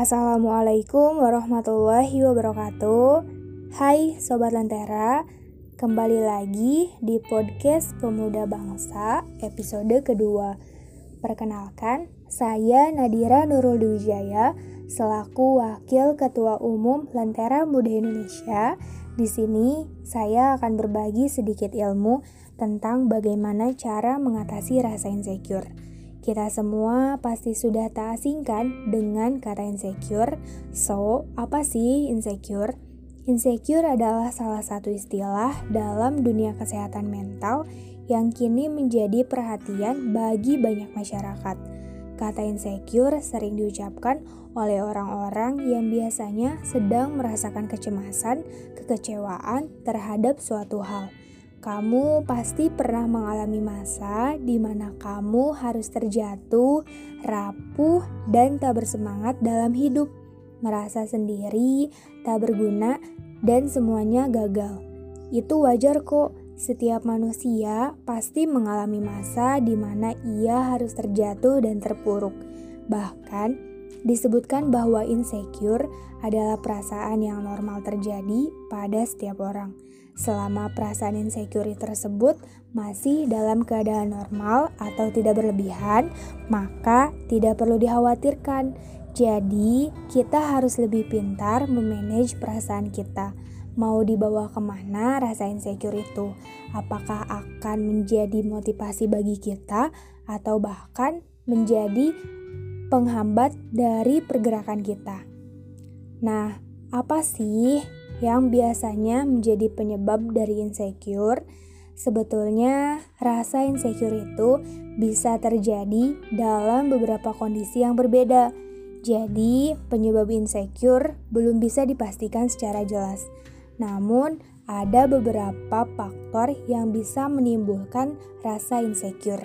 Assalamualaikum warahmatullahi wabarakatuh. Hai Sobat Lentera, kembali lagi di podcast Pemuda Bangsa episode kedua. Perkenalkan, saya Nadira Nurul Dwijaya selaku Wakil Ketua Umum Lentera Muda Indonesia. Di sini saya akan berbagi sedikit ilmu tentang bagaimana cara mengatasi rasa insecure. Kita semua pasti sudah tak asingkan dengan kata insecure. So, apa sih insecure? Insecure adalah salah satu istilah dalam dunia kesehatan mental yang kini menjadi perhatian bagi banyak masyarakat. Kata insecure sering diucapkan oleh orang-orang yang biasanya sedang merasakan kecemasan, kekecewaan terhadap suatu hal kamu pasti pernah mengalami masa di mana kamu harus terjatuh, rapuh, dan tak bersemangat dalam hidup, merasa sendiri, tak berguna, dan semuanya gagal. Itu wajar kok. Setiap manusia pasti mengalami masa di mana ia harus terjatuh dan terpuruk. Bahkan, disebutkan bahwa insecure adalah perasaan yang normal terjadi pada setiap orang. Selama perasaan insecure tersebut masih dalam keadaan normal atau tidak berlebihan, maka tidak perlu dikhawatirkan. Jadi, kita harus lebih pintar memanage perasaan kita. Mau dibawa ke mana rasa insecure itu? Apakah akan menjadi motivasi bagi kita atau bahkan menjadi penghambat dari pergerakan kita? Nah, apa sih yang biasanya menjadi penyebab dari insecure. Sebetulnya, rasa insecure itu bisa terjadi dalam beberapa kondisi yang berbeda. Jadi, penyebab insecure belum bisa dipastikan secara jelas. Namun, ada beberapa faktor yang bisa menimbulkan rasa insecure.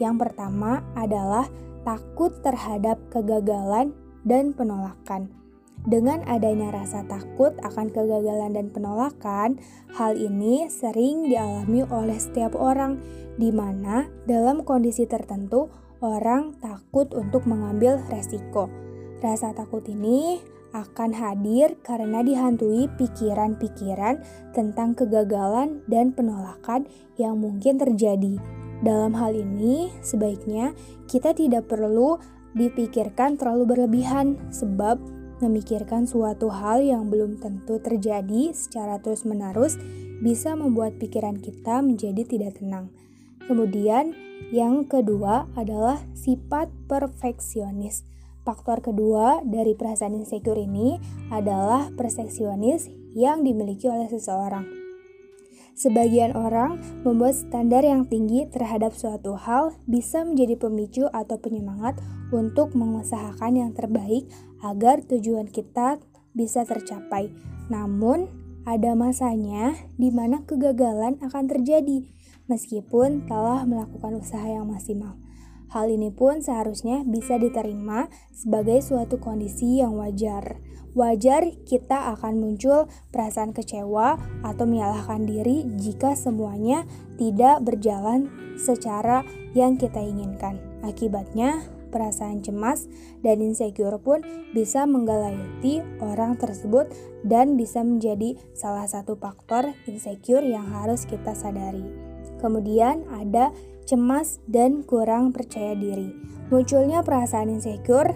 Yang pertama adalah takut terhadap kegagalan dan penolakan. Dengan adanya rasa takut akan kegagalan dan penolakan, hal ini sering dialami oleh setiap orang, di mana dalam kondisi tertentu orang takut untuk mengambil resiko. Rasa takut ini akan hadir karena dihantui pikiran-pikiran tentang kegagalan dan penolakan yang mungkin terjadi. Dalam hal ini, sebaiknya kita tidak perlu dipikirkan terlalu berlebihan, sebab Memikirkan suatu hal yang belum tentu terjadi secara terus-menerus bisa membuat pikiran kita menjadi tidak tenang. Kemudian, yang kedua adalah sifat perfeksionis. Faktor kedua dari perasaan insecure ini adalah perfeksionis yang dimiliki oleh seseorang. Sebagian orang membuat standar yang tinggi terhadap suatu hal bisa menjadi pemicu atau penyemangat untuk mengusahakan yang terbaik agar tujuan kita bisa tercapai. Namun, ada masanya di mana kegagalan akan terjadi meskipun telah melakukan usaha yang maksimal. Hal ini pun seharusnya bisa diterima sebagai suatu kondisi yang wajar wajar kita akan muncul perasaan kecewa atau menyalahkan diri jika semuanya tidak berjalan secara yang kita inginkan. Akibatnya, perasaan cemas dan insecure pun bisa menggelayuti orang tersebut dan bisa menjadi salah satu faktor insecure yang harus kita sadari. Kemudian ada cemas dan kurang percaya diri. Munculnya perasaan insecure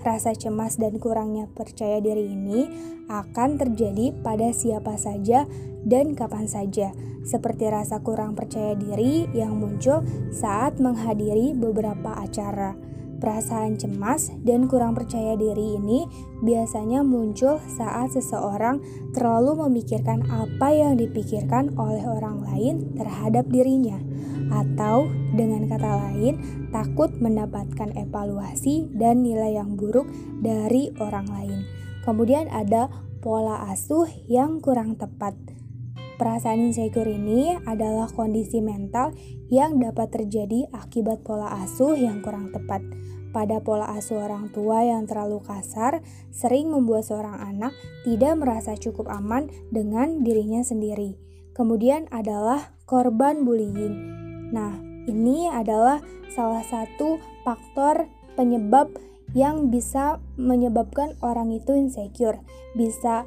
Rasa cemas dan kurangnya percaya diri ini akan terjadi pada siapa saja dan kapan saja, seperti rasa kurang percaya diri yang muncul saat menghadiri beberapa acara. Perasaan cemas dan kurang percaya diri ini biasanya muncul saat seseorang terlalu memikirkan apa yang dipikirkan oleh orang lain terhadap dirinya, atau dengan kata lain, takut mendapatkan evaluasi dan nilai yang buruk dari orang lain. Kemudian, ada pola asuh yang kurang tepat. Perasaan insecure ini adalah kondisi mental yang dapat terjadi akibat pola asuh yang kurang tepat pada pola asuh orang tua yang terlalu kasar sering membuat seorang anak tidak merasa cukup aman dengan dirinya sendiri. Kemudian adalah korban bullying. Nah, ini adalah salah satu faktor penyebab yang bisa menyebabkan orang itu insecure, bisa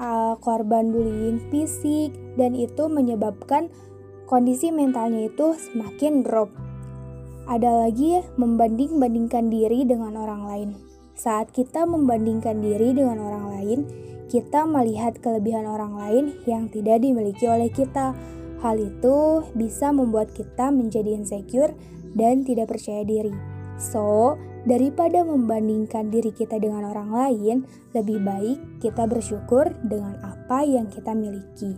uh, korban bullying fisik dan itu menyebabkan kondisi mentalnya itu semakin drop. Ada lagi membanding-bandingkan diri dengan orang lain. Saat kita membandingkan diri dengan orang lain, kita melihat kelebihan orang lain yang tidak dimiliki oleh kita. Hal itu bisa membuat kita menjadi insecure dan tidak percaya diri. So, daripada membandingkan diri kita dengan orang lain, lebih baik kita bersyukur dengan apa yang kita miliki.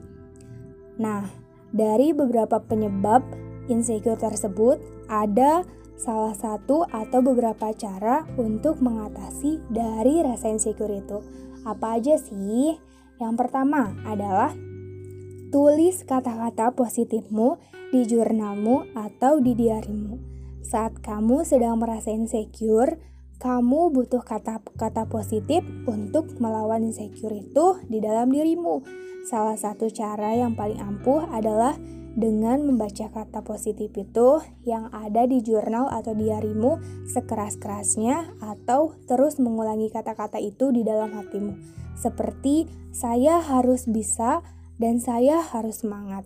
Nah, dari beberapa penyebab insecure tersebut, ada salah satu atau beberapa cara untuk mengatasi dari rasa insecure itu. Apa aja sih? Yang pertama adalah tulis kata-kata positifmu di jurnalmu atau di diarimu. Saat kamu sedang merasa insecure, kamu butuh kata-kata positif untuk melawan insecure itu di dalam dirimu. Salah satu cara yang paling ampuh adalah dengan membaca kata positif itu yang ada di jurnal atau diarimu sekeras-kerasnya atau terus mengulangi kata-kata itu di dalam hatimu. Seperti saya harus bisa dan saya harus semangat.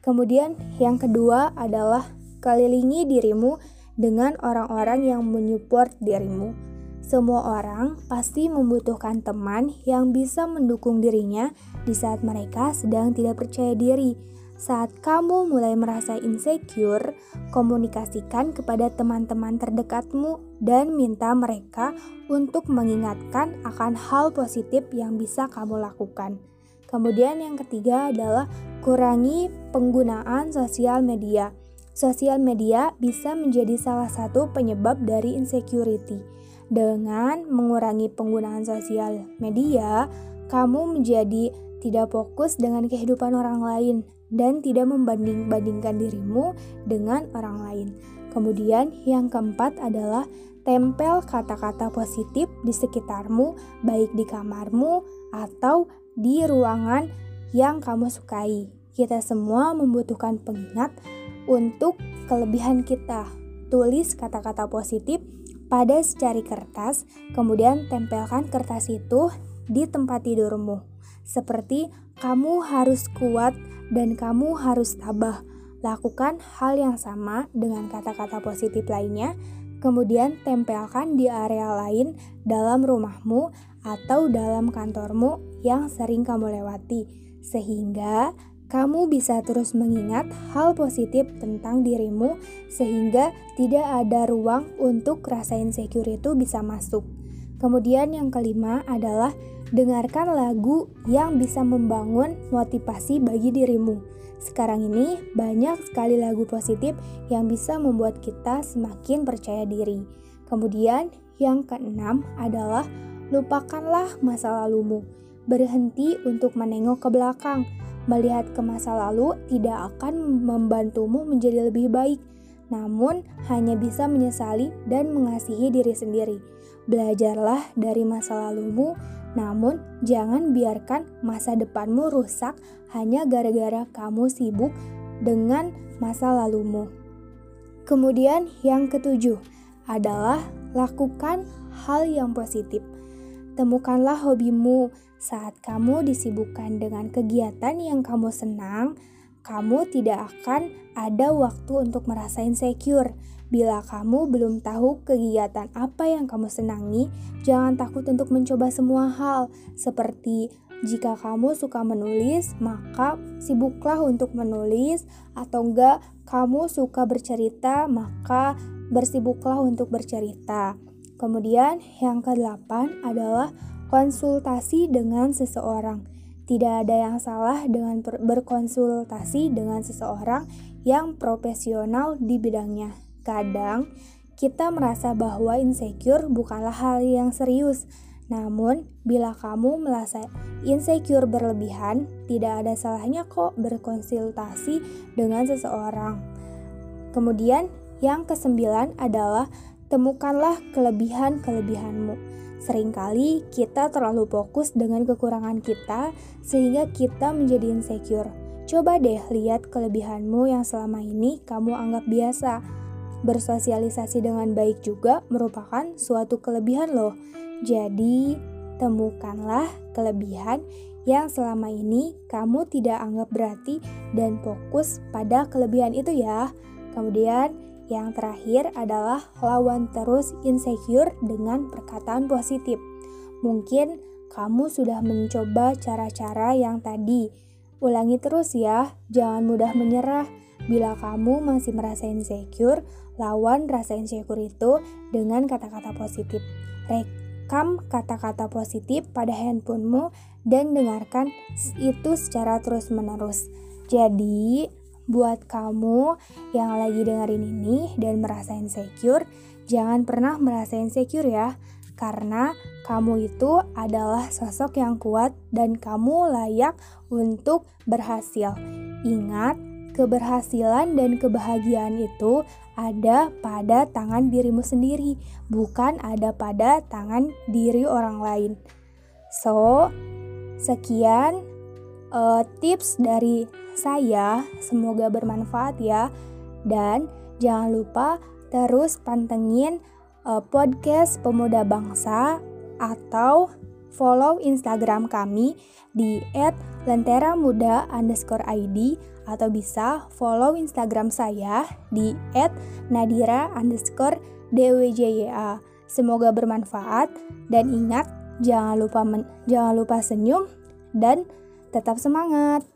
Kemudian yang kedua adalah kelilingi dirimu dengan orang-orang yang menyupport dirimu. Semua orang pasti membutuhkan teman yang bisa mendukung dirinya di saat mereka sedang tidak percaya diri. Saat kamu mulai merasa insecure, komunikasikan kepada teman-teman terdekatmu dan minta mereka untuk mengingatkan akan hal positif yang bisa kamu lakukan. Kemudian, yang ketiga adalah kurangi penggunaan sosial media. Sosial media bisa menjadi salah satu penyebab dari insecurity. Dengan mengurangi penggunaan sosial media, kamu menjadi tidak fokus dengan kehidupan orang lain dan tidak membanding-bandingkan dirimu dengan orang lain. Kemudian, yang keempat adalah tempel kata-kata positif di sekitarmu, baik di kamarmu atau di ruangan yang kamu sukai. Kita semua membutuhkan pengingat untuk kelebihan kita. Tulis kata-kata positif pada secari kertas, kemudian tempelkan kertas itu di tempat tidurmu. Seperti kamu harus kuat dan kamu harus tabah. Lakukan hal yang sama dengan kata-kata positif lainnya, kemudian tempelkan di area lain dalam rumahmu atau dalam kantormu yang sering kamu lewati, sehingga kamu bisa terus mengingat hal positif tentang dirimu sehingga tidak ada ruang untuk rasa insecure itu bisa masuk. Kemudian yang kelima adalah dengarkan lagu yang bisa membangun motivasi bagi dirimu. Sekarang ini banyak sekali lagu positif yang bisa membuat kita semakin percaya diri. Kemudian yang keenam adalah lupakanlah masa lalumu. Berhenti untuk menengok ke belakang Melihat ke masa lalu tidak akan membantumu menjadi lebih baik, namun hanya bisa menyesali dan mengasihi diri sendiri. Belajarlah dari masa lalumu, namun jangan biarkan masa depanmu rusak hanya gara-gara kamu sibuk dengan masa lalumu. Kemudian, yang ketujuh adalah lakukan hal yang positif. Temukanlah hobimu, saat kamu disibukkan dengan kegiatan yang kamu senang, kamu tidak akan ada waktu untuk merasa insecure. Bila kamu belum tahu kegiatan apa yang kamu senangi, jangan takut untuk mencoba semua hal. Seperti jika kamu suka menulis, maka sibuklah untuk menulis, atau enggak kamu suka bercerita, maka bersibuklah untuk bercerita. Kemudian, yang kedelapan adalah konsultasi dengan seseorang. Tidak ada yang salah dengan berkonsultasi dengan seseorang yang profesional di bidangnya. Kadang kita merasa bahwa insecure bukanlah hal yang serius. Namun, bila kamu merasa insecure berlebihan, tidak ada salahnya kok berkonsultasi dengan seseorang. Kemudian, yang kesembilan adalah temukanlah kelebihan-kelebihanmu. Seringkali kita terlalu fokus dengan kekurangan kita sehingga kita menjadi insecure. Coba deh lihat kelebihanmu yang selama ini kamu anggap biasa. bersosialisasi dengan baik juga merupakan suatu kelebihan loh. Jadi, temukanlah kelebihan yang selama ini kamu tidak anggap berarti dan fokus pada kelebihan itu ya. Kemudian, yang terakhir adalah lawan terus insecure dengan perkataan positif. Mungkin kamu sudah mencoba cara-cara yang tadi. Ulangi terus ya, jangan mudah menyerah. Bila kamu masih merasa insecure, lawan rasa insecure itu dengan kata-kata positif. Rekam kata-kata positif pada handphonemu dan dengarkan itu secara terus-menerus. Jadi, buat kamu yang lagi dengerin ini dan merasa insecure, jangan pernah merasa insecure ya, karena kamu itu adalah sosok yang kuat dan kamu layak untuk berhasil. Ingat, keberhasilan dan kebahagiaan itu ada pada tangan dirimu sendiri, bukan ada pada tangan diri orang lain. So, sekian uh, tips dari saya. Semoga bermanfaat ya. Dan jangan lupa terus pantengin uh, podcast Pemuda Bangsa atau follow Instagram kami di @lenteramuda underscore id atau bisa follow Instagram saya di @nadira. Semoga bermanfaat dan ingat jangan lupa jangan lupa senyum dan tetap semangat.